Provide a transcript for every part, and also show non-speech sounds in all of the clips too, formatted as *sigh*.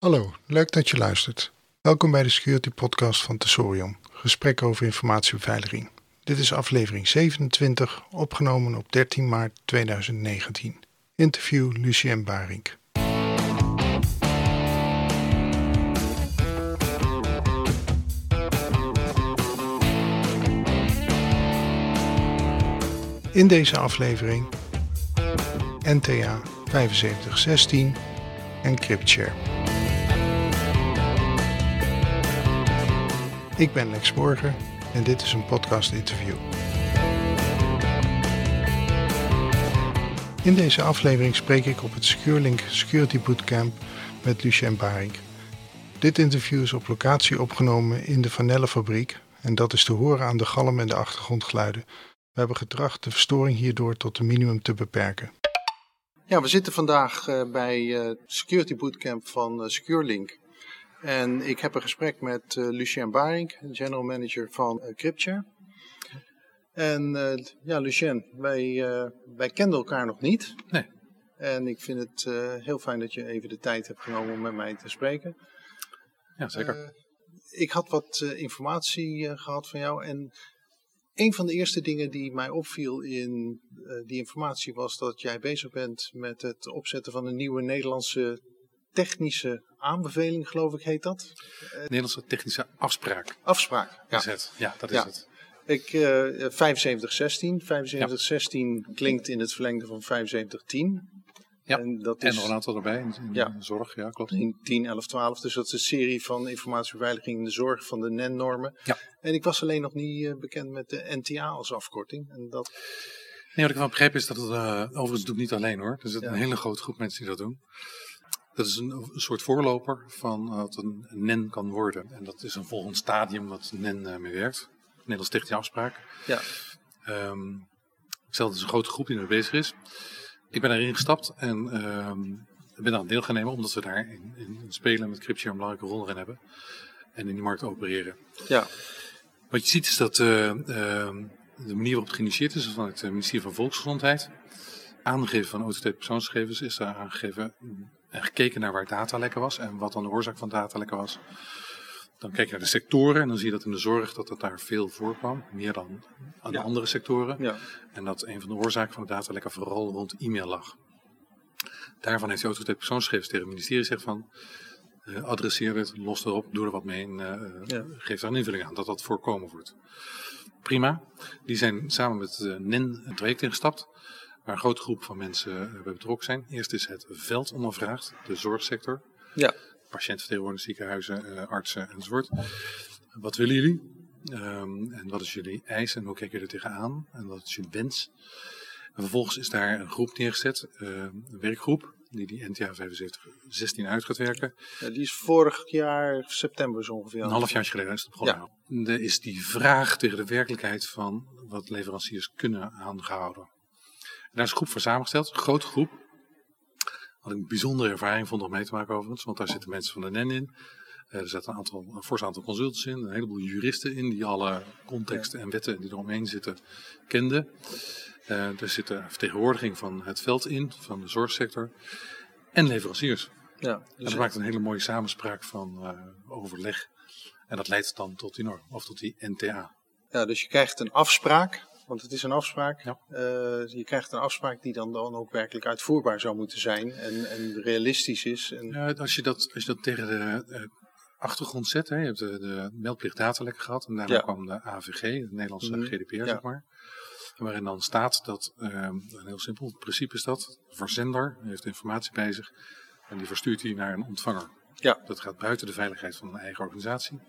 Hallo, leuk dat je luistert. Welkom bij de Security Podcast van Tesorion, gesprek over informatiebeveiliging. Dit is aflevering 27, opgenomen op 13 maart 2019. Interview Lucien Barink. In deze aflevering NTA 7516 en CryptShare. Ik ben Lex Borger en dit is een podcast interview. In deze aflevering spreek ik op het SecureLink Security Bootcamp met Lucien Barink. Dit interview is op locatie opgenomen in de Vanellenfabriek en dat is te horen aan de galm en de achtergrondgeluiden. We hebben getracht de verstoring hierdoor tot een minimum te beperken. Ja, we zitten vandaag uh, bij uh, Security Bootcamp van uh, SecureLink. En ik heb een gesprek met Lucien Barink, General Manager van CryptShare. En ja, Lucien, wij, wij kenden elkaar nog niet. Nee. En ik vind het heel fijn dat je even de tijd hebt genomen om met mij te spreken. Ja, zeker. ik had wat informatie gehad van jou en een van de eerste dingen die mij opviel in uh, die informatie was dat jij bezig bent met het opzetten van een nieuwe Nederlandse technische aanbeveling, geloof ik heet dat. Nederlandse technische afspraak. Afspraak, ja. Is het. Ja, dat is ja. het. Ik, uh, 7516. 7516 ja. klinkt in het verlengde van 7510. Ja, en, dat is, nog een aantal erbij in, in ja. zorg, ja klopt. 10, 10, 11, 12, dus dat is een serie van informatiebeveiliging in de zorg van de NEN-normen. Ja. En ik was alleen nog niet uh, bekend met de NTA als afkorting. En dat... Nee, wat ik wel begrepen is dat het, uh, overigens doe ik niet alleen hoor, er zit ja. een hele grote groep mensen die dat doen. Dat is een, een soort voorloper van wat een NEN kan worden. En dat is een volgend stadium wat NEN uh, mee werkt. Nederlands technische afspraak. Ja. Um, ik stel dat een grote groep die er bezig is. Ik ben daarin gestapt en uh, ben aan deel gaan nemen omdat we daar in, in spelen met CryptShare een belangrijke rol in hebben. En in die markt opereren. Ja. Wat je ziet is dat uh, uh, de manier waarop het geïnitieerd is, van het ministerie van Volksgezondheid. Aangegeven van autoriteit persoonsgegevens is daar aangegeven en gekeken naar waar datalekken was en wat dan de oorzaak van datalekken was. Dan kijk je naar de sectoren en dan zie je dat in de zorg dat dat daar veel voorkwam. Meer dan aan de ja. andere sectoren. Ja. En dat een van de oorzaken van de datalekken vooral rond e-mail lag. Daarvan heeft de autoriteit persoonsgegevens tegen het ministerie gezegd van... Uh, adresseer het, los erop, doe er wat mee en uh, ja. geef daar een invulling aan dat dat voorkomen wordt. Prima. Die zijn samen met uh, NEN een traject ingestapt. Waar een grote groep van mensen bij betrokken zijn. Eerst is het veld ondervraagd, de zorgsector. Ja patiëntvertegenwoordigers, ziekenhuizen, uh, artsen enzovoort. Wat willen jullie? Um, en wat is jullie eis en hoe kijken jullie er tegenaan? En wat is jullie wens? En vervolgens is daar een groep neergezet, uh, een werkgroep, die die NTA 7516 uit gaat werken. Ja, die is vorig jaar september zo ongeveer. Een half jaar geleden is het begonnen. Ja. Er is die vraag tegen de werkelijkheid van wat leveranciers kunnen aangehouden. Daar is een groep voor samengesteld, een grote groep, wat ik een bijzondere ervaring vond om mee te maken overigens. Want daar zitten mensen van de NEN in. Uh, er zitten een, aantal, een fors aantal consultants in. Een heleboel juristen in die alle contexten en wetten die eromheen zitten kenden. Uh, er zit een vertegenwoordiging van het veld in, van de zorgsector. En leveranciers. Ja, dus en dat maakt een hele mooie samenspraak van uh, overleg. En dat leidt dan tot die norm, of tot die NTA. Ja, dus je krijgt een afspraak want het is een afspraak. Ja. Uh, je krijgt een afspraak die dan, dan ook werkelijk uitvoerbaar zou moeten zijn en, en realistisch is. En... Ja, als, je dat, als je dat tegen de uh, achtergrond zet, hè, je hebt de, de meldplicht datalekken gehad en daarna ja. kwam de AVG, de Nederlandse mm. GDPR, zeg maar. Waarin dan staat dat, uh, een heel simpel het principe is dat, de verzender heeft informatie bij zich en die verstuurt die naar een ontvanger. Ja. Dat gaat buiten de veiligheid van een eigen organisatie.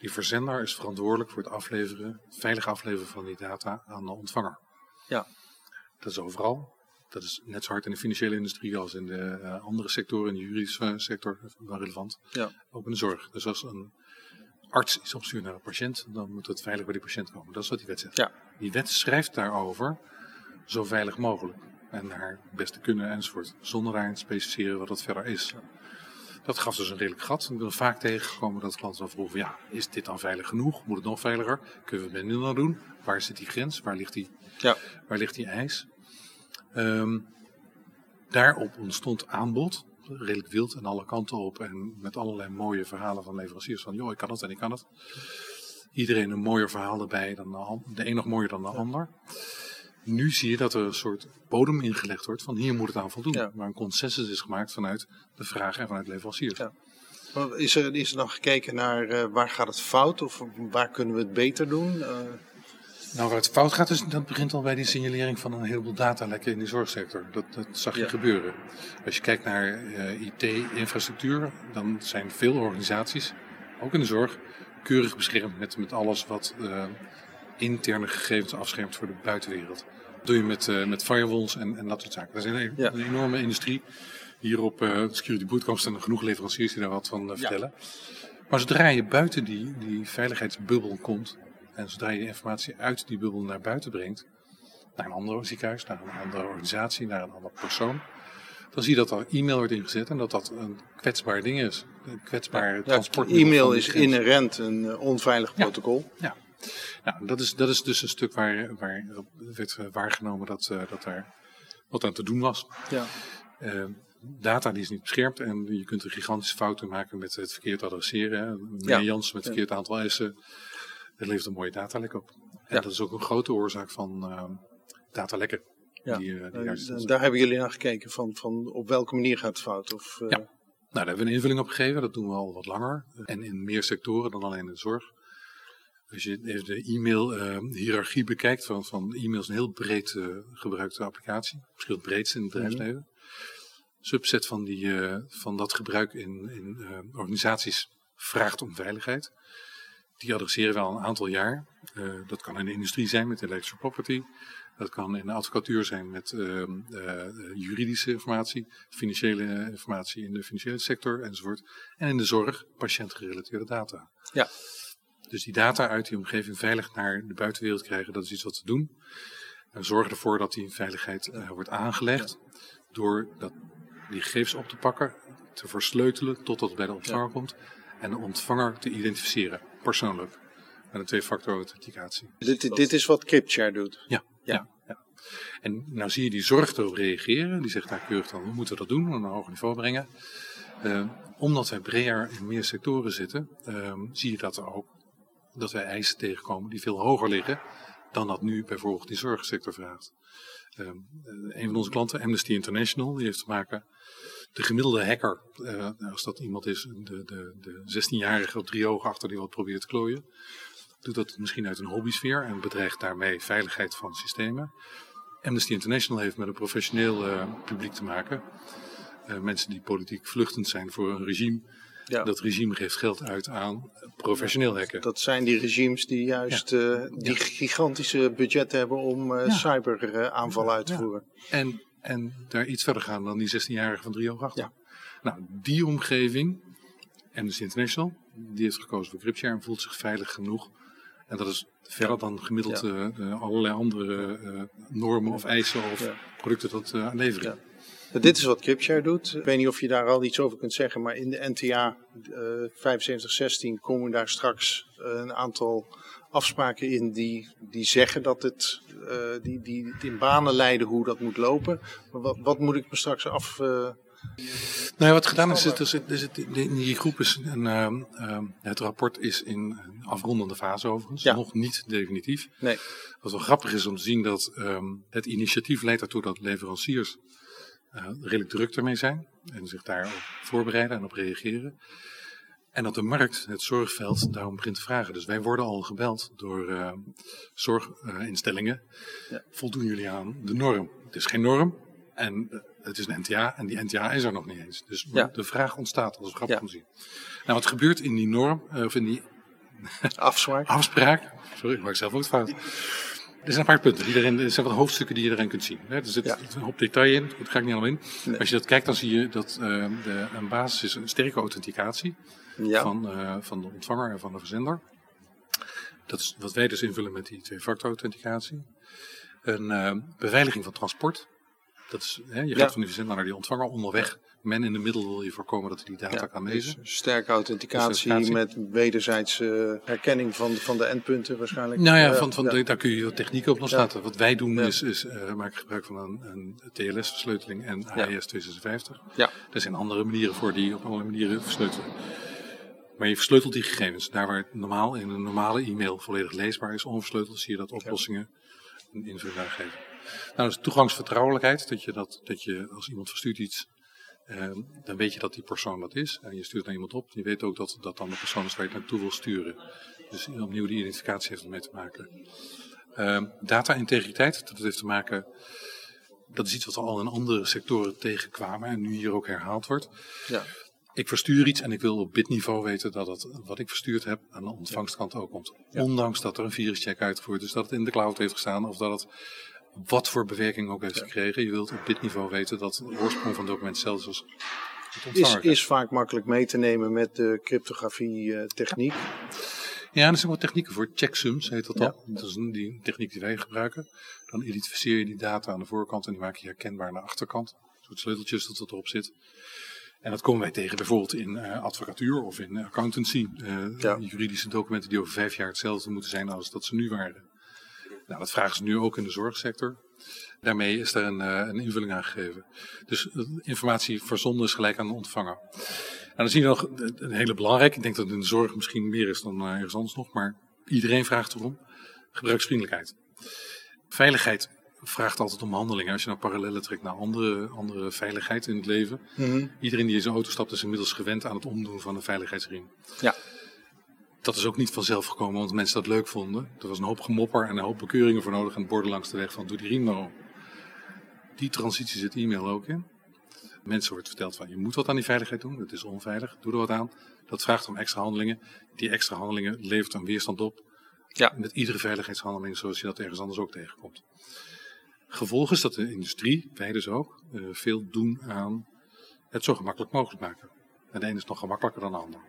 Die verzender is verantwoordelijk voor het afleveren, het veilig afleveren van die data aan de ontvanger. Ja. Dat is overal. Dat is net zo hard in de financiële industrie als in de uh, andere sectoren, in de juridische sector, wel relevant. Ja. Ook in de zorg. Dus als een arts iets opstuurt naar een patiënt, dan moet het veilig bij die patiënt komen. Dat is wat die wet zegt. Ja. Die wet schrijft daarover zo veilig mogelijk. En naar beste kunnen enzovoort. Zonder daarin te specificeren wat dat verder is. Ja. Dat gaf dus een redelijk gat. Ik ben vaak tegengekomen dat klanten dan vroegen, ja, is dit dan veilig genoeg? Moet het nog veiliger? Kunnen we het met nu dan doen? Waar zit die grens? Waar ligt die, ja. waar ligt die ijs? Um, daarop ontstond aanbod redelijk wild en alle kanten op. En met allerlei mooie verhalen van leveranciers van, joh, ik kan het en ik kan het. Iedereen een mooier verhaal erbij dan de, de een nog mooier dan de ander. Nu zie je dat er een soort bodem ingelegd wordt van hier moet het aan voldoen. Ja. Maar een consensus is gemaakt vanuit de vraag en vanuit leveranciers. Ja. Is er, is er dan gekeken naar eh, waar gaat het fout of waar kunnen we het beter doen? Eh, Nou, waar het fout gaat, is, dat begint al bij die signalering van een heleboel datalekken in de zorgsector. Dat, dat zag je Ja. gebeuren. Als je kijkt naar eh, IT-infrastructuur, dan zijn veel organisaties, ook in de zorg, keurig beschermd met, met alles wat interne gegevens afschermt voor de buitenwereld. Dat doe je met, eh, met firewalls en, en dat soort zaken. Dat is een, Ja. een enorme industrie. Hier op eh Security Bootcamp staan er genoeg leveranciers die daar wat van eh, Ja. vertellen. Maar zodra je buiten die, die veiligheidsbubbel komt en zodra je informatie uit die bubbel naar buiten brengt, naar een ander ziekenhuis, naar een andere organisatie, naar een andere persoon, dan zie je dat er e-mail wordt ingezet en dat dat een kwetsbaar ding is. Een kwetsbaar ja, transport. e-mail is inherent een onveilig Ja. protocol. Ja. Nou, dat is, dat is dus een stuk waar, waar werd eh, waargenomen dat, eh, dat daar wat aan te doen was. Ja. Eh, data die is niet beschermd en je kunt er gigantische fouten maken met het verkeerd adresseren. Meneer Ja. Jans met het verkeerd aantal eisen. Het levert een mooie datalek op. En Ja. dat is ook een grote oorzaak van eh, datalekken. Ja. Die, die daar hebben jullie naar gekeken van, van op welke manier gaat het fout? Of, Ja. Nou, daar hebben we een invulling op gegeven. Dat doen we al wat langer. En in meer sectoren dan alleen in de zorg. Als je de e-mail-hierarchie bekijkt, van, van e-mail is een heel breed eh, gebruikte applicatie. Misschien het breedste in het bedrijfsleven. Subset van, die, eh, van dat gebruik in, in eh, organisaties vraagt om veiligheid. Die adresseren we al een aantal jaar. Dat kan in de industrie zijn met intellectual property. Dat kan in de advocatuur zijn met eh, eh, juridische informatie, financiële informatie in de financiële sector enzovoort. En in de zorg patiëntgerelateerde data. Ja. Dus die data uit die omgeving veilig naar de buitenwereld krijgen, dat is iets wat we doen. En zorgen ervoor dat die veiligheid eh, wordt aangelegd door dat, die gegevens op te pakken, te versleutelen totdat het bij de ontvanger komt en de ontvanger te identificeren, persoonlijk. Met een twee-factor authenticatie. Dit, dit is wat CryptShare doet. Ja, ja. ja, En nou zie je die zorg erop reageren. Die zegt daar keurig dan, hoe moeten we dat doen? Op een hoger niveau brengen. Eh, omdat wij breder in meer sectoren zitten, eh, zie je dat er ook dat wij eisen tegenkomen die veel hoger liggen dan dat nu bijvoorbeeld die zorgsector vraagt. Eh, eh, een van onze klanten, Amnesty International, die heeft te maken. De gemiddelde hacker, eh, als dat iemand is, de, de, de 16-jarige op drie ogen achter die wat probeert te klooien, doet dat misschien uit een hobbysfeer en bedreigt daarmee veiligheid van systemen. Amnesty International heeft met een professioneel eh, publiek te maken. Eh, mensen die politiek vluchtend zijn voor een regime. Ja. Dat regime geeft geld uit aan professioneel hacken. Dat zijn die regimes die juist eh, die gigantische budgetten hebben om eh Ja. cyberaanvallen uit te voeren. En, en daar iets verder gaan dan die 16-jarige van drie ogen achter. Ja. Nou, die omgeving, Amnesty International, die heeft gekozen voor CryptShare en voelt zich veilig genoeg. En dat is verder dan gemiddeld eh, eh, allerlei andere eh, normen of eisen of producten tot eh aanlevering. Dit is wat CryptShare doet. Ik weet niet of je daar al iets over kunt zeggen, maar in de NTA eh 7516 komen daar straks eh, een aantal afspraken in die, die zeggen dat het eh, die, die het in banen leiden hoe dat moet lopen. Maar wat, wat moet ik me straks af. eh, Nou ja, wat gedaan is, er zit, er zit in die groep is een, ehm, ehm, het rapport is in een afrondende fase overigens, Ja. nog niet definitief. nee, Wat wel grappig is om te zien dat ehm, het initiatief leidt ertoe dat leveranciers eh, redelijk druk ermee zijn en zich daarop voorbereiden en op reageren. En dat de markt, het zorgveld, daarom begint te vragen. Dus wij worden al gebeld door ehm, zorginstellingen. Ja. Voldoen jullie aan de norm? Het is geen norm en eh, het is een NTA en die NTA is er nog niet eens. Dus Ja. de vraag ontstaat, dat is grappig Ja. zien. Nou, wat gebeurt in die norm, eh, of in die afspraak. *laughs* afspraak. Sorry, ik maak zelf ook fout. Er zijn een paar punten. Die erin, er zijn wat hoofdstukken die je erin kunt zien. hè. Er zit Ja. een hoop detail in. Daar ga ik niet allemaal in. Nee. Als je dat kijkt, dan zie je dat eh, de, een basis is een sterke authenticatie Ja, van, eh, van de ontvanger en van de verzender. Dat is wat wij dus invullen met die twee-factor authenticatie. Een eh, beveiliging van transport. Dat is, hè, je gaat Ja. van die verzender naar die ontvanger. Onderweg Man in de middel wil je voorkomen dat hij die data Ja, kan dus lezen. sterke authenticatie, Authenticatie. met wederzijdse herkenning van, van de endpunten waarschijnlijk. Nou ja, Eh, van, van ja. de- daar kun je technieken op loslaten. Wat wij doen is, is eh, maken gebruik van een, een TLS-versleuteling en Ja. AES 256. Ja. Er zijn andere manieren voor die op allerlei manieren versleutelen. Maar je versleutelt die gegevens. Daar waar het normaal in een normale e-mail volledig leesbaar is, onversleuteld, zie je dat oplossingen een invulling geven. Nou, dus toegangsvertrouwelijkheid, dat je, dat, dat je als iemand verstuurt iets, eh, dan weet je dat die persoon dat is. En je stuurt naar iemand op, je weet ook dat dat dan de persoon is waar je het naartoe wil sturen. Dus opnieuw die identificatie heeft ermee te maken. Ehm, data-integriteit, dat heeft te maken. Dat is iets wat we al in andere sectoren tegenkwamen en nu hier ook herhaald wordt. Ja. Ik verstuur iets en ik wil op bitniveau weten dat het, wat ik verstuurd heb aan de ontvangstkant ook komt. Ondanks dat er een viruscheck uitgevoerd is, dat het in de cloud heeft gestaan of dat het wat voor bewerking ook heeft gekregen. Je wilt op bitniveau weten dat de oorsprong van het document zelfs het Is, is vaak makkelijk mee te nemen met de cryptografie eh, techniek. Ja, er zijn wat technieken voor. Checksums heet dat Ja. al. Dat is een die techniek die wij gebruiken. Dan identificeer je die data aan de voorkant en die maak je herkenbaar aan de achterkant. Een soort sleuteltjes dat het erop zit. En dat komen wij tegen bijvoorbeeld in eh, advocatuur of in accountancy. Eh, Ja. Juridische documenten die over vijf jaar hetzelfde moeten zijn als dat ze nu waren. Nou, dat vragen ze nu ook in de zorgsector. Daarmee is er een, eh, een invulling aan gegeven. Dus eh, informatie verzonden is gelijk aan de ontvanger. En dan zie je nog eh, een hele belangrijke. Ik denk dat het in de zorg misschien meer is dan ergens anders nog. Maar iedereen vraagt erom. Gebruiksvriendelijkheid. Veiligheid vraagt altijd om handelingen. Als je nou parallellen trekt naar andere, andere veiligheid in het leven. Iedereen die in zijn auto stapt is inmiddels gewend aan het omdoen van een veiligheidsriem. Ja. Dat is ook niet vanzelf gekomen, want mensen dat leuk vonden. Er was een hoop gemopper en een hoop bekeuringen voor nodig. En borden langs de weg van doe die riem nou. Die transitie zit e-mail ook in. Mensen wordt verteld van je moet wat aan die veiligheid doen. Het is onveilig, doe er wat aan. Dat vraagt om extra handelingen. Die extra handelingen levert een weerstand op. Ja. Met iedere veiligheidshandeling zoals je dat ergens anders ook tegenkomt. Gevolg is dat de industrie, wij dus ook, eh, veel doen aan het zo gemakkelijk mogelijk maken. En de ene is nog gemakkelijker dan de ander.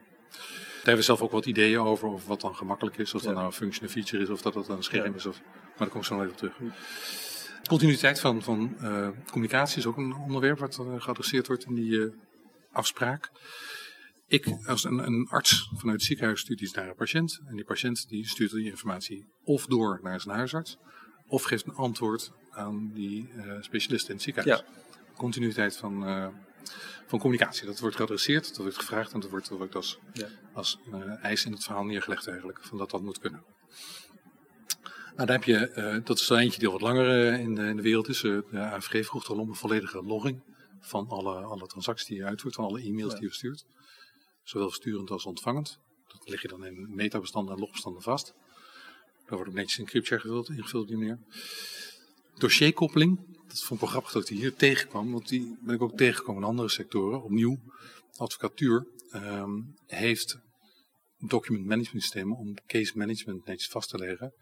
Daar hebben we zelf ook wat ideeën over, of wat dan gemakkelijk is. Of dat Ja. nou een function, een feature is, of dat dat een scherm Ja. is. Of, maar daar kom ik zo nog even op terug. Continuïteit van, van eh, communicatie is ook een onderwerp wat eh, geadresseerd wordt in die eh, afspraak. Ik, als een, een arts vanuit het ziekenhuis, stuurt iets naar een patiënt. En die patiënt die stuurt die informatie of door naar zijn huisarts, of geeft een antwoord aan die specialist in het ziekenhuis. Continuïteit van, van communicatie. Dat wordt geadresseerd, dat wordt gevraagd en dat wordt, dat wordt als, Ja. als eh, eis in het verhaal neergelegd eigenlijk, van dat dat moet kunnen. Nou, daar heb je, eh, dat is er eentje die al wat langer eh, in, de, in de wereld is. De AVG vroeg al om een volledige logging van alle, alle transacties die je uitvoert, van alle e-mails Ja. die je verstuurt. Zowel sturend als ontvangend. Dat leg je dan in metabestanden en logbestanden vast. Daar wordt ook netjes in CryptShare gevuld, ingevuld op die manier. Dossierkoppeling, dat vond ik wel grappig dat ik die hier tegenkwam, want die ben ik ook tegengekomen in andere sectoren. Opnieuw, advocatuur ehm, heeft document management systemen om case management netjes vast te leggen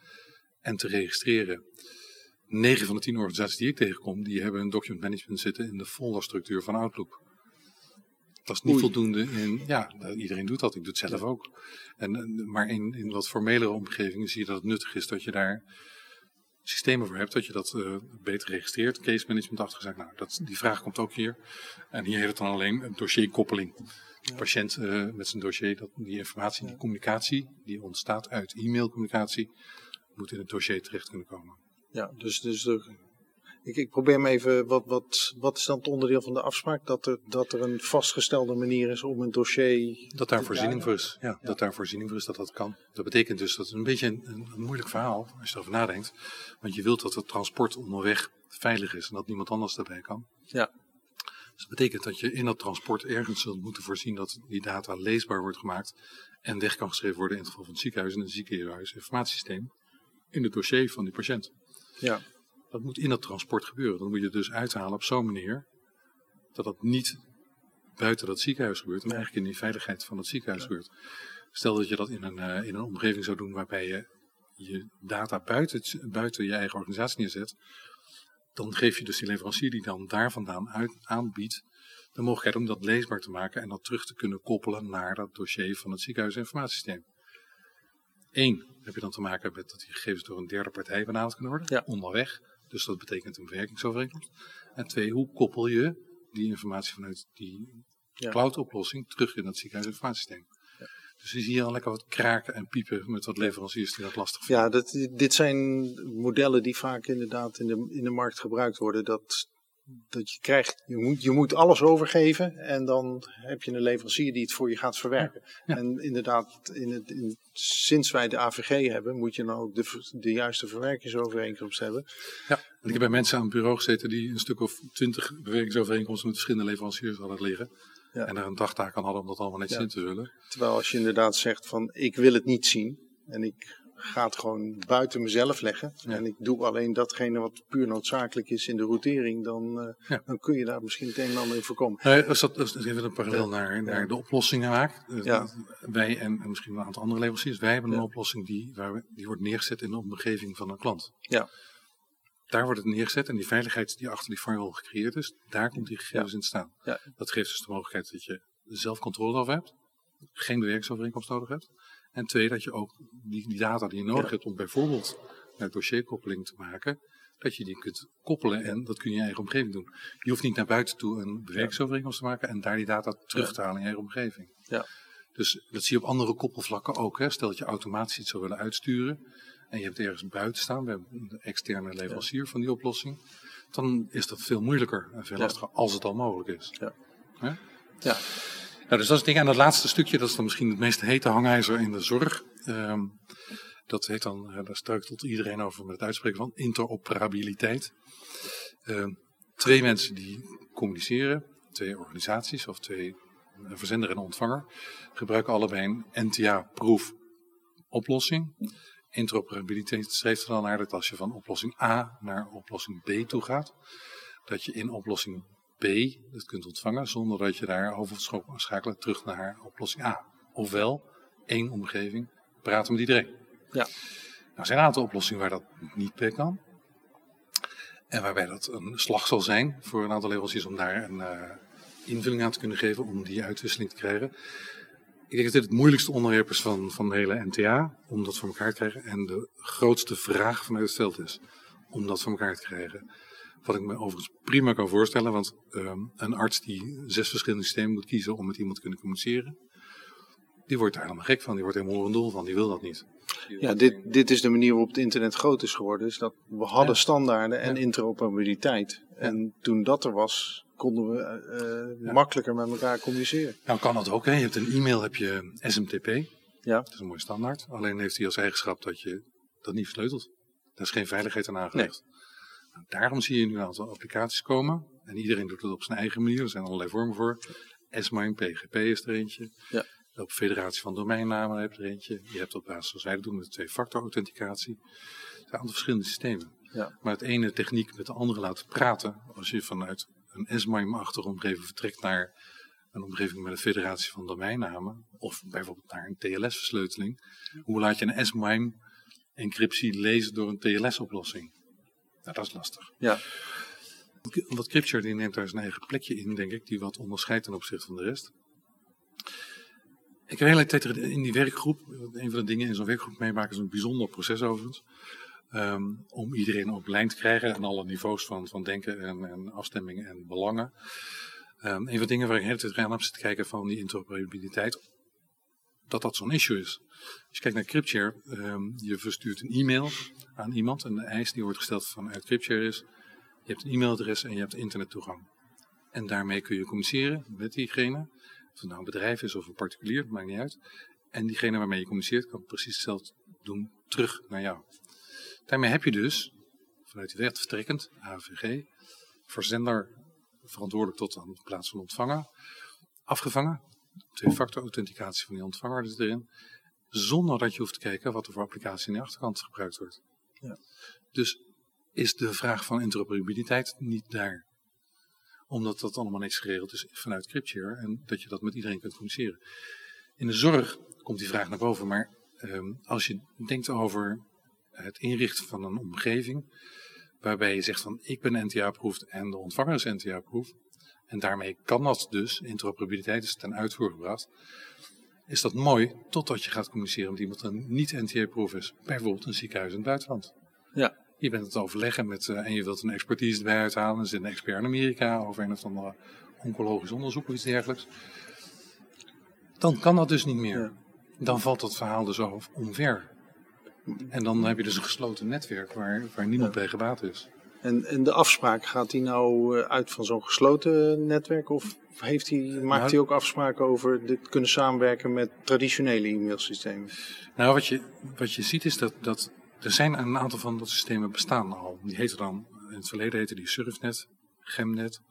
en te registreren. 9 van de 10 organisaties die ik tegenkom, die hebben een document management zitten in de folderstructuur van Outlook. Dat is niet Oei. voldoende in, ja, iedereen doet dat, ik doe het zelf ook. En, maar in, in wat formelere omgevingen zie je dat het nuttig is dat je daar systemen voor hebt, dat je dat eh, beter registreert, case management achtergezakt. Nou, dat, die vraag komt ook hier. En hier heet het dan alleen een dossierkoppeling. De patiënt eh, met zijn dossier, dat, die informatie, die communicatie, die ontstaat uit e-mailcommunicatie, moet in het dossier terecht kunnen komen. Ja, dus, dus de, ik, ik probeer me even, wat, wat, wat is dan het onderdeel van de afspraak? Dat er, dat er een vastgestelde manier is om een dossier... Dat daar voorziening voor is. Ja, dat daar voorziening voor is dat dat kan. Dat betekent dus dat het een beetje een, moeilijk verhaal, als je erover nadenkt. Want je wilt dat het transport onderweg veilig is en dat niemand anders daarbij kan. Ja. Dus dat betekent dat je in dat transport ergens zult moeten voorzien dat die data leesbaar wordt gemaakt en weg kan geschreven worden in het geval van het ziekenhuis en een ziekenhuis informatiesysteem in het dossier van die patiënt. Ja, Dat moet in dat transport gebeuren. Dan moet je het dus uithalen op zo'n manier dat dat niet buiten dat ziekenhuis gebeurt, maar eigenlijk in die veiligheid van het ziekenhuis gebeurt. Stel dat je dat in een, eh, in een omgeving zou doen waarbij je je data buiten, buiten je eigen organisatie neerzet, dan geef je dus die leverancier die dan daar vandaan uit, aanbiedt de mogelijkheid om dat leesbaar te maken en dat terug te kunnen koppelen naar dat dossier van het ziekenhuisinformatiesysteem. Eén, heb je dan te maken met dat die gegevens door een derde partij benaderd kunnen worden, Ja. onderweg. Dus dat betekent een bewerkingsovereenkomst. En twee, hoe koppel je die informatie vanuit die Ja. cloud-oplossing terug in het ziekenhuisinformatiesysteem. Dus je ziet hier al lekker wat kraken en piepen met wat leveranciers die dat lastig vinden. Ja, dat, dit zijn modellen die vaak inderdaad in de, in de markt gebruikt worden. Dat, dat je krijgt, je moet, je moet alles overgeven en dan heb je een leverancier die het voor je gaat verwerken. Ja. En inderdaad, in het, in, sinds wij de AVG hebben, moet je dan ook de, de juiste verwerkingsovereenkomst hebben. Ja, want ik heb bij mensen aan het bureau gezeten die een stuk of twintig bewerkingsovereenkomsten met verschillende leveranciers hadden liggen. Ja. En daar een dagtaak aan hadden om dat allemaal netjes Ja. in te vullen. Terwijl als je inderdaad zegt van ik wil het niet zien en ik ga het gewoon buiten mezelf leggen. Ja. En ik doe alleen datgene wat puur noodzakelijk is in de routering, dan, eh, Ja. dan kun je daar misschien het een en ander in voorkomen. Nee, als dat als even een parallel naar, naar de oplossingen maak. eh. Wij en, en misschien een aantal andere leveranciers, wij hebben een oplossing die, waar we, die wordt neergezet in de omgeving van een klant. Ja. Daar wordt het neergezet en die veiligheid die achter die firewall gecreëerd is, daar komt die gegevens in te staan. Dat geeft dus de mogelijkheid dat je zelf controle over hebt, geen bewerkingsovereenkomst nodig hebt. En twee, dat je ook die, die data die je nodig Ja. hebt om bijvoorbeeld een dossierkoppeling te maken, dat je die kunt koppelen en dat kun je in je eigen omgeving doen. Je hoeft niet naar buiten toe een bewerkingsovereenkomst te maken en daar die data terug te halen in je eigen omgeving. Ja. Dus dat zie je op andere koppelvlakken ook. Hè. Stel dat je automatisch iets zou willen uitsturen en je hebt ergens buiten staan, we hebben een externe leverancier van die oplossing, dan is dat veel moeilijker en veel lastiger als het al mogelijk is. Ja. Hè? Ja. Nou, dus dat is het. En dat laatste stukje, dat is dan misschien het meest hete hangijzer in de zorg. Ehm, dat heet dan, eh, daar struikelt iedereen over met het uitspreken van interoperabiliteit. Ehm, twee mensen die communiceren, twee organisaties of twee een verzender en ontvanger, gebruiken allebei een NTA-proof oplossing. Interoperabiliteit streeft er dan naar dat als je van oplossing A naar oplossing B toe gaat, dat je in oplossing B het kunt ontvangen zonder dat je daar over schakelen terug naar oplossing A. Ofwel, één omgeving, praten met iedereen. Ja. Nou, er zijn een aantal oplossingen waar dat niet per kan. En waarbij dat een slag zal zijn voor een aantal leveranciers om daar een eh, invulling aan te kunnen geven om die uitwisseling te krijgen. Ik denk dat dit het moeilijkste onderwerp is van, van de hele NTA, om dat voor elkaar te krijgen. En de grootste vraag vanuit het veld is om dat voor elkaar te krijgen. Wat ik me overigens prima kan voorstellen, want ehm, een arts die zes verschillende systemen moet kiezen om met iemand te kunnen communiceren, die wordt daar helemaal gek van, die wordt helemaal orendol van, die wil dat niet. Ja, dit, dit is de manier waarop het internet groot is geworden. Is dat we hadden Ja. standaarden en Ja. interoperabiliteit. En toen dat er was, konden we eh, makkelijker met elkaar communiceren. Nou kan dat ook, hè. je hebt een e-mail, heb je SMTP, Ja, dat is een mooie standaard. Alleen heeft hij als eigenschap dat je dat niet versleutelt. Daar is geen veiligheid aan aangelegd. Nou, daarom zie je nu een aantal applicaties komen. En iedereen doet het op zijn eigen manier. Er zijn allerlei vormen voor. S-MIME, PGP is er eentje. Ja. Op federatie van domeinnamen heb je er eentje. Je hebt op basis, zoals wij dat doen, met twee-factor authenticatie. Er zijn een aantal verschillende systemen. Ja. Maar het ene techniek met de andere laten praten. Als je vanuit een S-MIME-achtige omgeving vertrekt naar een omgeving met een federatie van domeinnamen. Of bijvoorbeeld naar een TLS-versleuteling. Hoe laat je een S-MIME-encryptie lezen door een TLS-oplossing? Nou, dat is lastig. ja, Wat Crypture die neemt daar zijn eigen plekje in, denk ik, die wat onderscheidt ten opzichte van de rest. Ik heb een hele tijd in die werkgroep, een van de dingen in zo'n werkgroep meemaken is een bijzonder proces overigens. Ehm, om iedereen op lijn te krijgen en alle niveaus van, van denken en, en afstemming en belangen. Ehm, een van de dingen waar ik de hele tijd aan heb zitten kijken van die interoperabiliteit, dat dat zo'n issue is. Als je kijkt naar Cryptshare, ehm, je verstuurt een e-mail aan iemand en de eis die wordt gesteld vanuit Cryptshare is, je hebt een e-mailadres en je hebt internettoegang. En daarmee kun je communiceren met diegene. Of het nou een bedrijf is of een particulier, maakt niet uit. En diegene waarmee je communiceert kan precies hetzelfde doen terug naar jou. Daarmee heb je dus, vanuit die wet vertrekkend, AVG, verzender verantwoordelijk tot aan de plaats van ontvanger, afgevangen. Twee-factor authenticatie van die ontvanger zit erin. Zonder dat je hoeft te kijken wat er voor applicatie aan de achterkant gebruikt wordt. Ja. Dus is de vraag van interoperabiliteit niet daar. Omdat dat allemaal netjes geregeld is vanuit Cryptshare en dat je dat met iedereen kunt communiceren. In de zorg komt die vraag naar boven, maar ehm, als je denkt over het inrichten van een omgeving, waarbij je zegt van ik ben NTA-approved en de ontvanger is NTA-approved, en daarmee kan dat dus, interoperabiliteit is ten uitvoer gebracht, is dat mooi totdat je gaat communiceren met iemand die niet NTA-approved is. Bijvoorbeeld een ziekenhuis in het buitenland. Ja. Je bent het overleggen met, uh, en je wilt een expertise erbij uithalen. Er zit een expert in Amerika over een of ander oncologisch onderzoek of iets dergelijks. Dan kan dat dus niet meer. Dan valt dat verhaal dus omver. En dan heb je dus een gesloten netwerk waar, waar niemand bij gebaat is. En, en de afspraak, gaat hij nou eh, uit van zo'n gesloten netwerk? Of heeft hij, maakt nou, hij ook afspraken over dit kunnen samenwerken met traditionele e-mailsystemen? Nou, wat je, wat je ziet is dat, dat er zijn een aantal van dat systemen bestaan al. Die heten dan, in het verleden heten die Surfnet, Gemnet,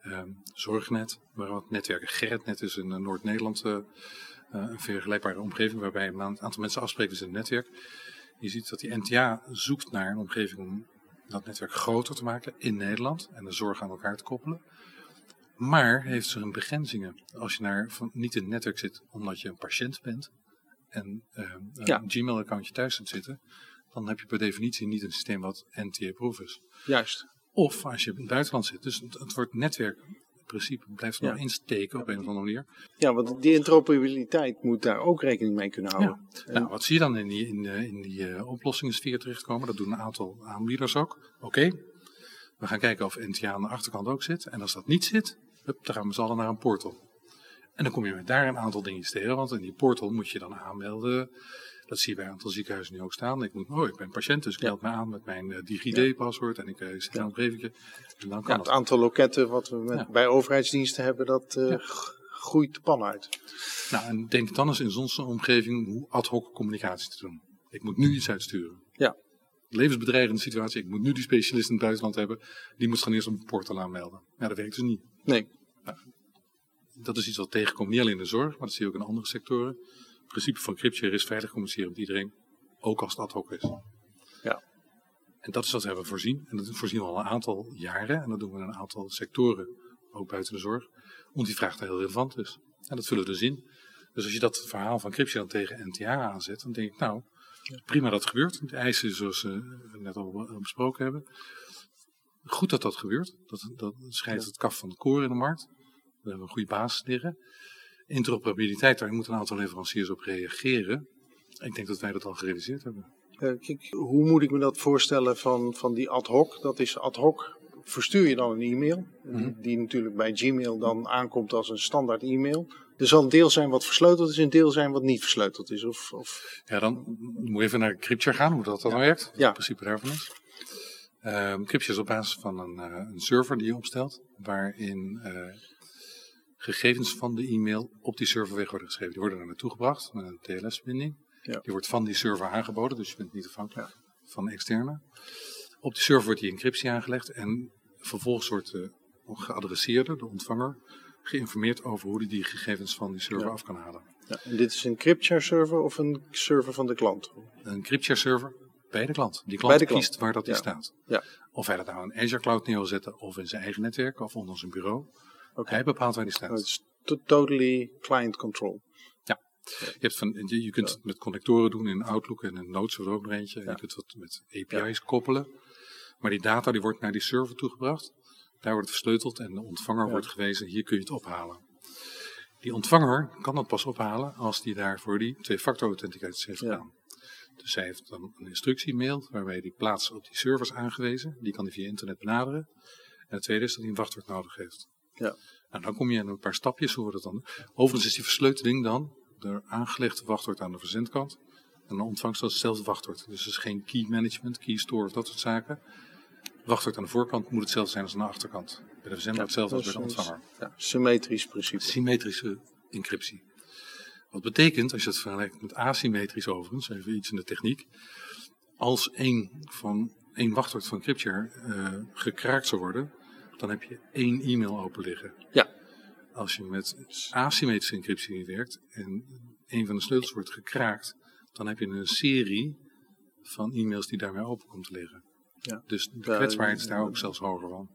ehm, Zorgnet, waar wat netwerken Gerritnet is in eh, Noord-Nederland uh, een vergelijkbare omgeving waarbij een aantal mensen afspreken in het netwerk. Je ziet dat die NTA zoekt naar een omgeving om dat netwerk groter te maken in Nederland en de zorg aan elkaar te koppelen. Maar heeft ze een begrenzingen. Als je naar, van, niet in het netwerk zit omdat je een patiënt bent en uh, een Gmail-accountje thuis zit zitten, dan heb je per definitie niet een systeem wat NTA-proof is. Juist. Of als je in het buitenland zit. Dus het, wordt netwerk principe blijft nog insteken op een of andere manier. Ja, want die interoperabiliteit moet daar ook rekening mee kunnen houden. Nou, wat zie je dan in die, in, in die uh, oplossingssfeer terechtkomen? Dat doen een aantal aanbieders ook. Oké, we gaan kijken of NTA aan de achterkant ook zit. En als dat niet zit, hup, dan gaan we z'n allen naar een portal. En dan kom je met daar een aantal dingen tegen, want in die portal moet je dan aanmelden dat zie je bij een aantal ziekenhuizen nu ook staan. Ik moet, oh, ik ben patiënt, dus ik meld me aan met mijn uh, DigiD-paswoord en ik uh, zet een brevetje. En dan kan het. aantal loketten wat we met, bij overheidsdiensten hebben, dat uh, groeit de pan uit. Nou, en denk dan eens in zo'n omgeving hoe ad hoc communicatie te doen. Ik moet nu iets uitsturen. Ja. Levensbedreigende situatie, ik moet nu die specialist in het buitenland hebben. Die moet gaan eerst op een portal aanmelden. Ja, dat werkt dus niet. Nee. Nou, dat is iets wat tegenkomt, niet alleen in de zorg, maar dat zie je ook in andere sectoren principe van CryptShare is veilig communiceren met iedereen, ook als het ad hoc is. Ja. En dat is wat we hebben voorzien. En dat voorzien we al een aantal jaren. En dat doen we in een aantal sectoren, ook buiten de zorg. Omdat die vraag daar heel relevant is. En dat vullen we dus in. Dus als je dat verhaal van CryptShare dan tegen NTA aanzet, dan denk ik, nou, prima dat gebeurt. De eisen zoals we net al besproken hebben. Goed dat dat gebeurt. Dat, dat scheidt het kaf van de koren in de markt. We hebben een goede basis liggen interoperabiliteit, daar moeten een aantal leveranciers op reageren. Ik denk dat wij dat al gerealiseerd hebben. kijk, hoe moet ik me dat voorstellen van, van die ad hoc? Dat is ad hoc, verstuur je dan een e-mail, mhm. die natuurlijk bij Gmail dan aankomt als een standaard e-mail. Er zal een deel zijn wat versleuteld is en een deel zijn wat niet versleuteld is. Of, of... Ja, dan moet je even naar CryptShare gaan, hoe dat dan werkt. Ja. Het principe daarvan is. Um, CryptShare is op basis van een, uh, een server die je opstelt, waarin uh, gegevens van de e-mail op die server weg worden geschreven. Die worden er naartoe gebracht met een TLS-verbinding. Ja. Die wordt van die server aangeboden, dus je bent niet afhankelijk ja. van externe. Op die server wordt die encryptie aangelegd en vervolgens wordt de geadresseerde, de ontvanger, geïnformeerd over hoe hij die gegevens van die server af kan halen. Ja, en dit is een CryptShare server of een server van de klant? Een CryptShare server bij de klant. Die klant, klant. kiest waar dat in staat. Ja. Of hij dat nou in Azure Cloud neerzetten of in zijn eigen netwerk of onder zijn bureau. Hij bepaalt waar die staat. Het is totally client control. Ja. Je, hebt van, je, je kunt het met connectoren doen in Outlook en in Notes er ook nog eentje. Je kunt het met API's koppelen. Maar die data die wordt naar die server toegebracht. Daar wordt het versleuteld en de ontvanger wordt gewezen, hier kun je het ophalen. Die ontvanger kan dat pas ophalen als die daarvoor die twee-factor authenticatie heeft gedaan. Dus hij heeft dan een instructie-mail waarbij die plaats op die servers aangewezen. Die kan hij via internet benaderen. En het tweede is dat hij een wachtwoord nodig heeft. Ja. Nou, dan kom je in een paar stapjes, hoe wordt het dan? Overigens is die versleuteling dan de aangelegde wachtwoord aan de verzendkant. En de ontvangst is hetzelfde wachtwoord. Dus het is geen key management, key store of dat soort zaken. Wachtwoord aan de voorkant moet hetzelfde zijn als aan de achterkant. Bij de verzender hetzelfde als bij de ontvanger. Ja, symmetrisch principe. Symmetrische encryptie. Wat betekent, als je het vergelijkt met asymmetrisch overigens, even iets in de techniek. Als één, van, één wachtwoord van CryptShare uh, gekraakt zou worden, dan heb je één e-mail open liggen. Ja. Als je met asymmetrische encryptie niet werkt en een van de sleutels wordt gekraakt, dan heb je een serie van e-mails die daarmee open komt te liggen. Ja. Dus de kwetsbaarheid is daar ook zelfs hoger van.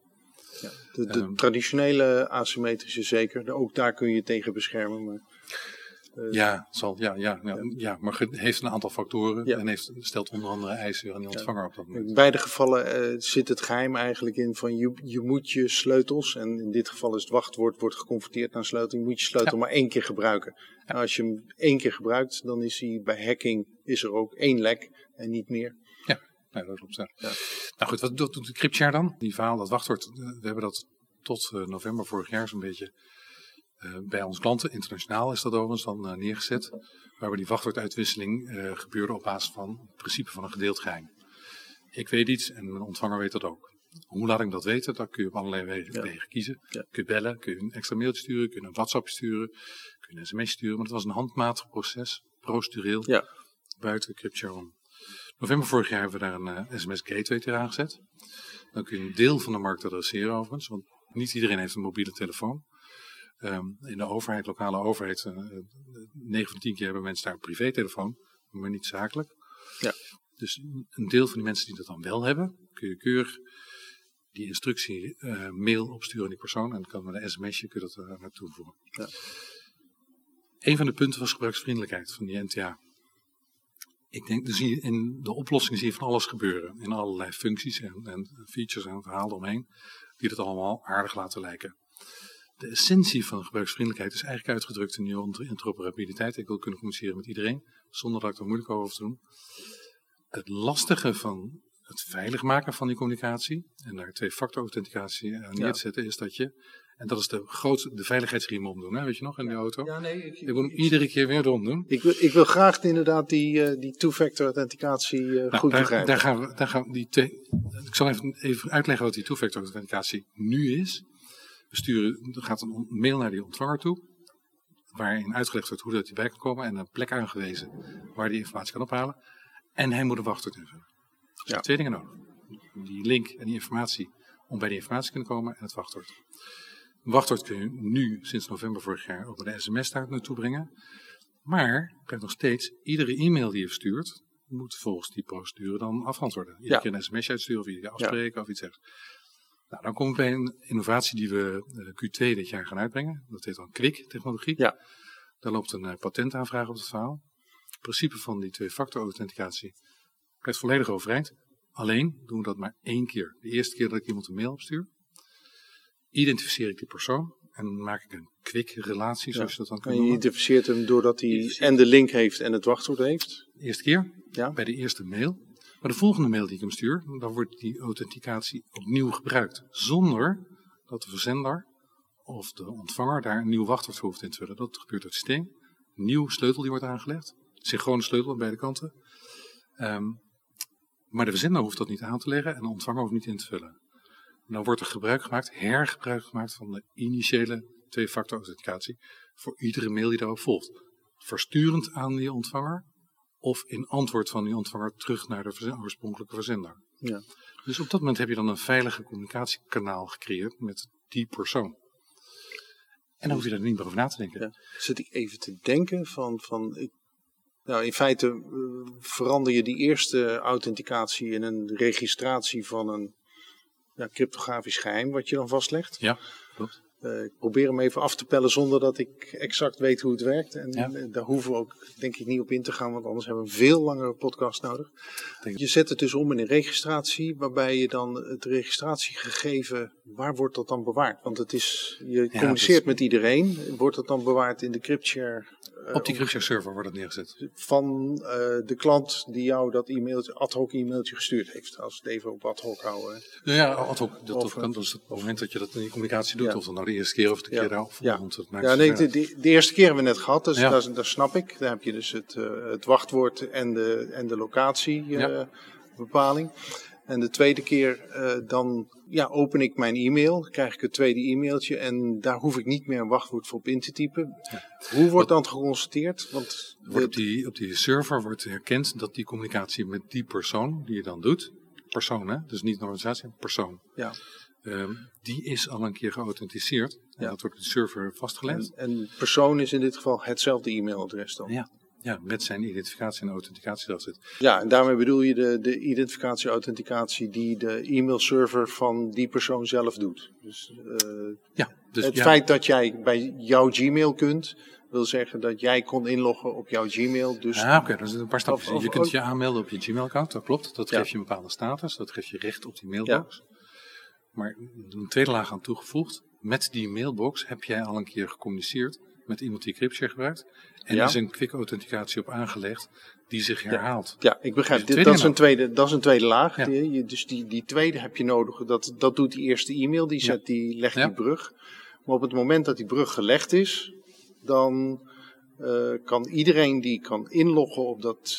Ja, de, de um, traditionele asymmetrische zeker, ook daar kun je tegen beschermen. Maar uh, ja, zal, ja, ja, ja, ja, maar het heeft een aantal factoren en heeft, stelt onder andere eisen aan die ontvanger op dat moment. In beide gevallen uh, zit het geheim eigenlijk in van je, je moet je sleutels, en in dit geval is het wachtwoord, wordt geconverteerd naar sleutel, je moet je sleutel maar één keer gebruiken. En als je hem één keer gebruikt, dan is hij bij hacking is er ook één lek en niet meer. Ja. Nee, dat klopt. Ja. Nou goed, wat doet de CryptShare dan? Die verhaal, dat wachtwoord, eh, we hebben dat tot uh, november vorig jaar zo'n beetje bij onze klanten, internationaal is dat overigens dan uh, neergezet, waarbij die wachtwoorduitwisseling gebeurde op basis van het principe van een gedeeld geheim. Ik weet iets en mijn ontvanger weet dat ook. Hoe laat ik dat weten? Dat kun je op allerlei wegen ja. kiezen. Ja. Kun je bellen, kun je een extra mailtje sturen, kun je een WhatsApp sturen, kun je een sms sturen. Maar het was een handmatig proces, procedureel, ja. buiten CryptShare om. November vorig jaar hebben we daar een uh, SMS gateway tegen aangezet. Dan kun je een deel van de markt adresseren overigens, want niet iedereen heeft een mobiele telefoon. Um, in de overheid, lokale overheid, uh, 9 van 10 keer hebben mensen daar een privételefoon, maar niet zakelijk. Ja. Dus een deel van die mensen die dat dan wel hebben, kun je keurig die instructie uh, mail opsturen aan die persoon en dan kan met een sms'je kun je dat uh, naartoe voeren. Ja. Een van de punten was gebruiksvriendelijkheid van die NTA. Ik denk, zie je in de oplossing zie je van alles gebeuren. In allerlei functies en, en features en verhalen omheen. Die het allemaal aardig laten lijken. De essentie van gebruiksvriendelijkheid is eigenlijk uitgedrukt in die interoperabiliteit. Ik wil kunnen communiceren met iedereen, zonder dat ik er moeilijk over hoef te doen. Het lastige van het veilig maken van die communicatie en daar twee-factor authenticatie aan neer te zetten, is dat je, en dat is de grootste, de veiligheidsriem omdoen, hè, weet je nog, in de auto? Ja, nee. Ik, ik wil hem iedere keer weer omdoen. Ik wil, ik wil graag inderdaad die, uh, die two-factor authenticatie uh, nou, goed daar, begrijpen. Daar gaan we, daar gaan we die twee, ik zal even, even uitleggen wat die two-factor authenticatie nu is. We sturen, er gaat een mail naar die ontvanger toe, waarin uitgelegd wordt hoe dat hij bij kan komen en een plek aangewezen waar die informatie kan ophalen. En hij moet een wachtwoord invullen. Dus ja. twee dingen nodig. Die link en die informatie om bij die informatie te kunnen komen en het wachtwoord. Een wachtwoord kun je nu sinds november vorig jaar ook bij de sms-taart naartoe brengen. Maar je krijgt nog steeds, iedere e-mail die je verstuurt, moet volgens die procedure dan afantwoorden. Iedere Ja. keer een sms'je uitsturen of keer afspreken of iets zegt. Nou, dan komen we bij een innovatie die we eh, Q2 dit jaar gaan uitbrengen. Dat heet dan Quick-technologie. Ja. Daar loopt een eh, patentaanvraag op het verhaal. Het principe van die twee-factor authenticatie blijft volledig overeind. Alleen doen we dat maar één keer. De eerste keer dat ik iemand een mail opstuur, identificeer ik die persoon en maak ik een quick relatie, zoals je dat dan kan En je identificeert hem doordat hij en de link heeft en het wachtwoord heeft. De eerste keer, Ja. bij de eerste mail. Maar de volgende mail die ik hem stuur, dan wordt die authenticatie opnieuw gebruikt. Zonder dat de verzender of de ontvanger daar een nieuw wachtwoord voor hoeft in te vullen. Dat gebeurt door systeem. Een nieuw sleutel die wordt aangelegd. Synchrone sleutel aan beide kanten. Ehm, maar de verzender hoeft dat niet aan te leggen en de ontvanger hoeft niet in te vullen. En dan wordt er gebruik gemaakt, hergebruik gemaakt van de initiële twee-factor authenticatie voor iedere mail die daarop volgt. Versturend aan die ontvanger of in antwoord van die ontvanger terug naar de verzen- oorspronkelijke verzender. Ja. Dus op dat moment heb je dan een veilige communicatiekanaal gecreëerd met die persoon. En dan hoef je daar niet meer over na te denken. Ja. Zit ik even te denken van, van ik, nou in feite eh, verander je die eerste authenticatie in een registratie van een ja, cryptografisch geheim wat je dan vastlegt. Ja, klopt. Eh, ik probeer hem even af te pellen zonder dat ik exact weet hoe het werkt. En Ja. eh, daar hoeven we ook denk ik niet op in te gaan, want anders hebben we een veel langere podcast nodig. Je zet het dus om in een registratie, waarbij je dan het registratiegegeven, waar wordt dat dan bewaard? Want het is, je communiceert dus- met iedereen. Wordt dat dan bewaard in de CryptShare eh, Op die CryptShare server wordt het neergezet. van de klant die jou dat e-mailtje, ad hoc e-mailtje gestuurd heeft? Als we het even op ad hoc houden. Nou ja, ad hoc. Dat, Of, kan, dat is het moment dat je dat in die communicatie doet. Ja. Of dan nou de eerste keer of de keer daarop. Ja. Nee, de, de, de eerste keer hebben we net gehad, dus dat, dat snap ik. Daar heb je dus het, eh, het wachtwoord en de, en de locatiebepaling. En de tweede keer, eh, dan ja, open ik mijn e-mail, krijg ik het tweede e-mailtje en daar hoef ik niet meer een wachtwoord voor op in te typen. Hoe wordt dan geconstateerd? Want Wordt op, die, op die server wordt herkend dat die communicatie met die persoon die je dan doet, persoon hè, dus niet een organisatie, een persoon, ja, ehm, die is al een keer geauthenticeerd. En Ja. dat wordt op de server vastgelegd. en, en persoon is in dit geval hetzelfde e-mailadres dan. Ja. ja, met zijn identificatie en authenticatie dat zit. Ja, en daarmee bedoel je de, de identificatie-authenticatie die de e-mailserver van die persoon zelf doet. Dus, eh, Ja, dus het ja, feit dat jij bij jouw Gmail kunt, wil zeggen dat jij kon inloggen op jouw Gmail. Dus Ah, oké, dat is een paar stapjes. Of- of- je kunt je aanmelden op je Gmail-account, dat klopt. Dat Ja. geeft je een bepaalde status, dat geeft je recht op die mailbox. Maar een tweede laag aan toegevoegd. Met die mailbox heb jij al een keer gecommuniceerd met iemand die CryptShare gebruikt. En Ja. er is een quick authenticatie op aangelegd die zich herhaalt. Ja, ik begrijp. Dus Dit, dat, is een tweede, dat is een tweede laag. Ja. Die- dus die, die tweede heb je nodig. Dat, dat doet die eerste e-mail. Die, zet, die legt Ja. die brug. Maar op het moment dat die brug gelegd is, dan eh, kan iedereen die kan inloggen op dat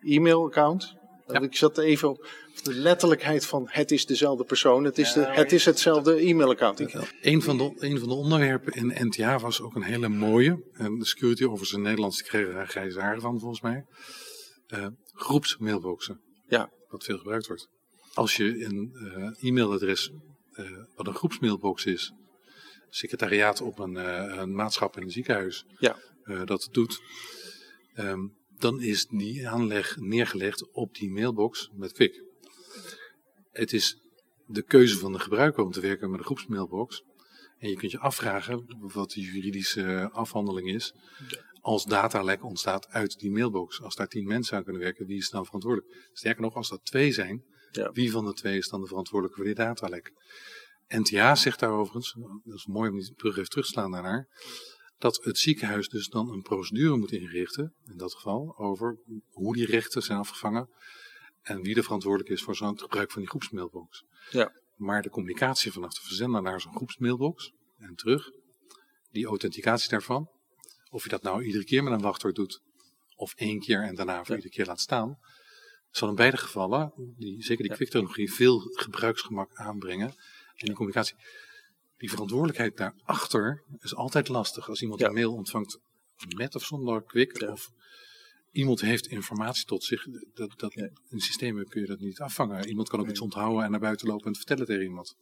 e-mailaccount. Ja. Ik zat even op de letterlijkheid van het is dezelfde persoon. Het is, de, het, is hetzelfde e-mailaccount. Een van, de, een van de onderwerpen in NTA was ook een hele mooie. En de security officers in Nederland kregen daar grijze haren van volgens mij. Eh, groepsmailboxen. Ja. Wat veel gebruikt wordt. Als je een eh, e-mailadres eh, wat een groepsmailbox is. Secretariaat op een, eh, een maatschap in een ziekenhuis. Ja. eh, dat het doet. ehm, dan is die aanleg neergelegd op die mailbox met Quick. Het is de keuze van de gebruiker om te werken met een groepsmailbox. En je kunt je afvragen wat de juridische afhandeling is. Als datalek ontstaat uit die mailbox. Als daar tien mensen aan kunnen werken, wie is dan verantwoordelijk? Sterker nog, als dat twee zijn, Ja. wie van de twee is dan de verantwoordelijke voor die datalek? NTA zegt daar overigens, dat is mooi om die brug even terug te slaan daarnaar, dat het ziekenhuis dus dan een procedure moet inrichten, in dat geval, over hoe die rechten zijn afgevangen en wie er verantwoordelijk is voor zo'n gebruik van die groepsmailbox. Ja. Maar de communicatie vanaf de verzender naar zo'n groepsmailbox en terug, die authenticatie daarvan, of je dat nou iedere keer met een wachtwoord doet, of één keer en daarna voor Ja. iedere keer laat staan, zal in beide gevallen, die, zeker die Ja. veel gebruiksgemak aanbrengen. En die communicatie, die verantwoordelijkheid daarachter is altijd lastig. Als iemand Ja. een mail ontvangt met of zonder Ja. of iemand heeft informatie tot zich, dat, dat, Ja. in systemen kun je dat niet afvangen. Iemand kan ook Nee. iets onthouden en naar buiten lopen en het vertellen tegen iemand.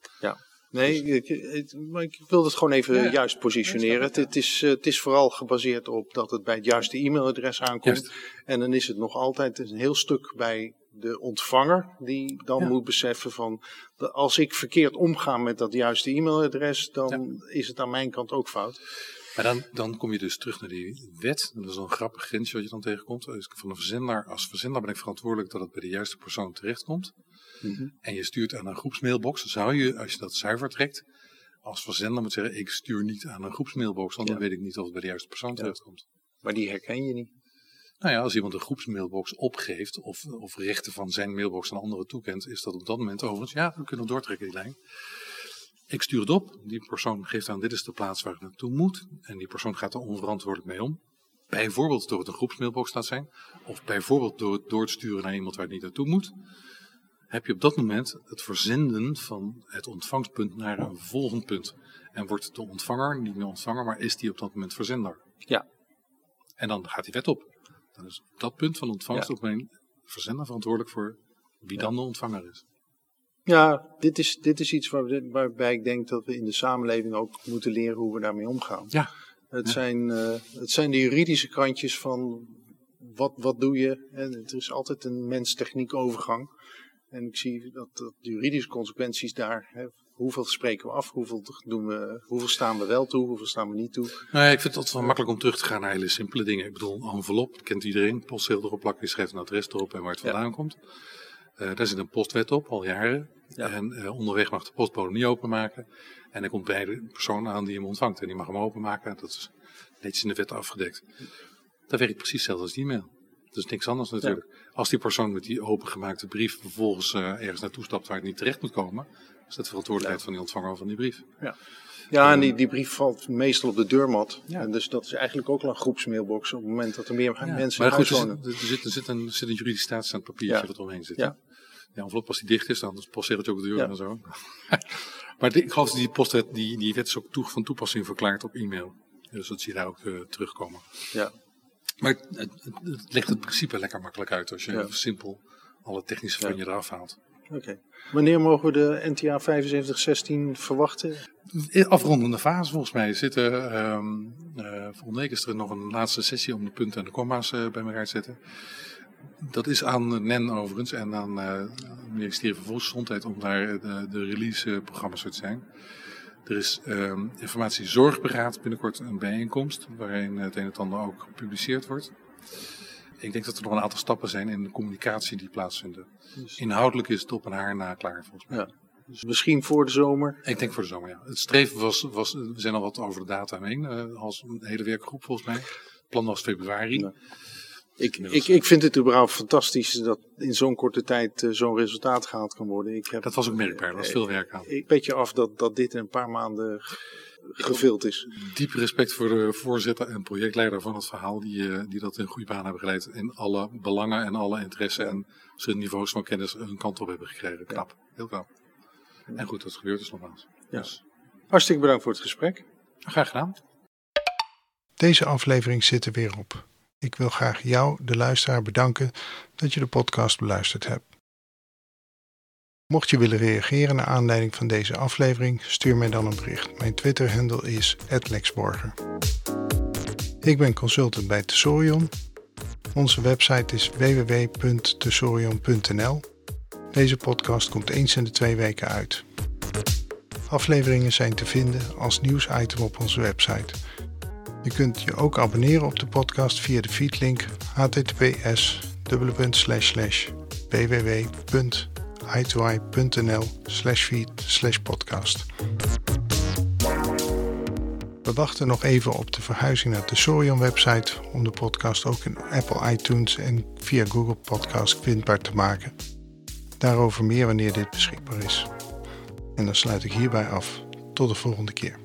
Nee, ik, ik- maar ik wil het gewoon even Ja, ja. juist positioneren. Ja, Het, het, is, eh, het is vooral gebaseerd op dat het bij het juiste e-mailadres aankomt. Juist. En dan is het nog altijd een heel stuk bij de ontvanger die dan Ja. moet beseffen van als ik verkeerd omga met dat juiste e-mailadres, dan is het aan mijn kant ook fout. Maar dan, dan kom je dus terug naar die wet. Dat is een grappig grensje wat je dan tegenkomt. Dus van een verzender, als verzender ben ik verantwoordelijk dat het bij de juiste persoon terechtkomt. En je stuurt aan een groepsmailbox. Zou je, als je dat zuiver trekt, als verzender moet zeggen, ik stuur niet aan een groepsmailbox, want dan weet ik niet of het bij de juiste persoon terechtkomt. Maar die herken je niet. Nou ja, als iemand een groepsmailbox opgeeft of, of rechten van zijn mailbox aan anderen toekent, is dat op dat moment overigens, ja, we kunnen doortrekken die lijn. Ik stuur het op, die persoon geeft aan dit is de plaats waar het naartoe moet en die persoon gaat er onverantwoordelijk mee om. Bijvoorbeeld door het een groepsmailbox laat zijn, of bijvoorbeeld door het door te sturen naar iemand waar het niet naartoe moet. Heb je op dat moment het verzenden van het ontvangstpunt naar een volgend punt. En wordt de ontvanger niet meer ontvanger, maar is die op dat moment verzender. Ja. En dan gaat die wet op. Dan is op dat punt van ontvangst Ja. ook mijn verzender verantwoordelijk voor wie dan de ontvanger is. Ja, dit is, dit is iets waar we- waarbij ik denk dat we in de samenleving ook moeten leren hoe we daarmee omgaan. Ja. Het, Ja. zijn, eh, het zijn de juridische kantjes van wat, wat doe je. En er is altijd een mens-techniek overgang. En ik zie dat, dat de juridische consequenties daar, hè, hoeveel spreken we af, hoeveel, doen we, hoeveel staan we wel toe, hoeveel staan we niet toe. Nou ja, ik vind het altijd wel makkelijk om terug te gaan naar hele simpele dingen. Ik bedoel, een envelop, kent iedereen. Postzegel erop plakken, je schrijft een adres erop en waar het Ja. vandaan komt. Eh, daar zit een postwet op, al jaren. Ja. En eh, onderweg mag de postbode niet openmaken. En er komt bij de persoon aan die hem ontvangt. En die mag hem openmaken. Dat is netjes in de wet afgedekt. Dat werkt precies hetzelfde als die e-mail. Dat is niks anders natuurlijk. Als die persoon met die opengemaakte brief vervolgens eh, ergens naartoe stapt waar het niet terecht moet komen, is dat de verantwoordelijkheid van die ontvanger van die brief. Ja, en die, die brief valt meestal op de deurmat. Ja. En dus dat is eigenlijk ook al een groepsmailbox op het moment dat er meer Ja, mensen maar goed, er wonen. zit, er, zit, er, zit een, er zit een juridisch staatstaand papiertje Ja. dat omheen zit. Ja. Ja, envelop als die dicht is, dan postzegeltje ook de deur Ja. en zo. *laughs* maar ik geloof dat die postwet, die, die wet is ook toe, van toepassing verklaard op e-mail. Dus dat zie je daar ook eh, terugkomen. Ja. Maar het, het, het- het legt het principe lekker makkelijk uit als je Ja. simpel alle technische van Ja. je eraf haalt. Wanneer mogen we de NTA 7516 verwachten? Afrondende fase volgens mij. Zitten, eh, volgende week is er nog een laatste sessie om de punten en de comma's eh, bij elkaar te zetten. Dat is aan NEN overigens en aan het ministerie van Volksgezondheid om daar de, de release-programma's te zijn. Er is ehm informatie zorgberaad binnenkort een bijeenkomst waarin het een en ander ook gepubliceerd wordt. Ik denk dat er nog een aantal stappen zijn in de communicatie die plaatsvinden. Dus- Inhoudelijk is het op een haar na klaar volgens mij. Ja. Dus misschien voor de zomer. Ik denk voor de zomer, ja. Het streven was, was we zijn al wat over de datum heen, uh, als een hele werkgroep volgens mij. Het plan was februari. Ja. Ik, ik, ik vind het überhaupt fantastisch dat in zo'n korte tijd uh, zo'n resultaat gehaald kan worden. Ik heb, dat was ook merkbaar, er was veel werk aan. Ik weet je af dat, dat dit in een paar maanden gevuld is. Diep respect voor de voorzitter en projectleider van het verhaal, die, uh, die dat in goede baan hebben geleid. In alle belangen en alle interesse en zijn niveaus van kennis hun kant op hebben gekregen. Knap, heel knap. En goed, dat gebeurt dus nogmaals. Ja. Dus. Hartstikke bedankt voor het gesprek. Graag gedaan. Deze aflevering zit er weer op. Ik wil graag jou, de luisteraar, bedanken dat je de podcast beluisterd hebt. Mocht je willen reageren naar aanleiding van deze aflevering, stuur mij dan een bericht. Mijn Twitter-handle is @lexborger. Ik ben consultant bij Tesorion. Onze website is www.tesorion.nl. Deze podcast komt eens in de twee weken uit. Afleveringen zijn te vinden als nieuwsitem op onze website. Je kunt je ook abonneren op de podcast via de feedlink https www.i2i.nl feed podcast. We wachten nog even op de verhuizing naar de Sorion website om de podcast ook in Apple iTunes en via Google Podcast vindbaar te maken. Daarover meer wanneer dit beschikbaar is. En dan sluit ik hierbij af. Tot de volgende keer.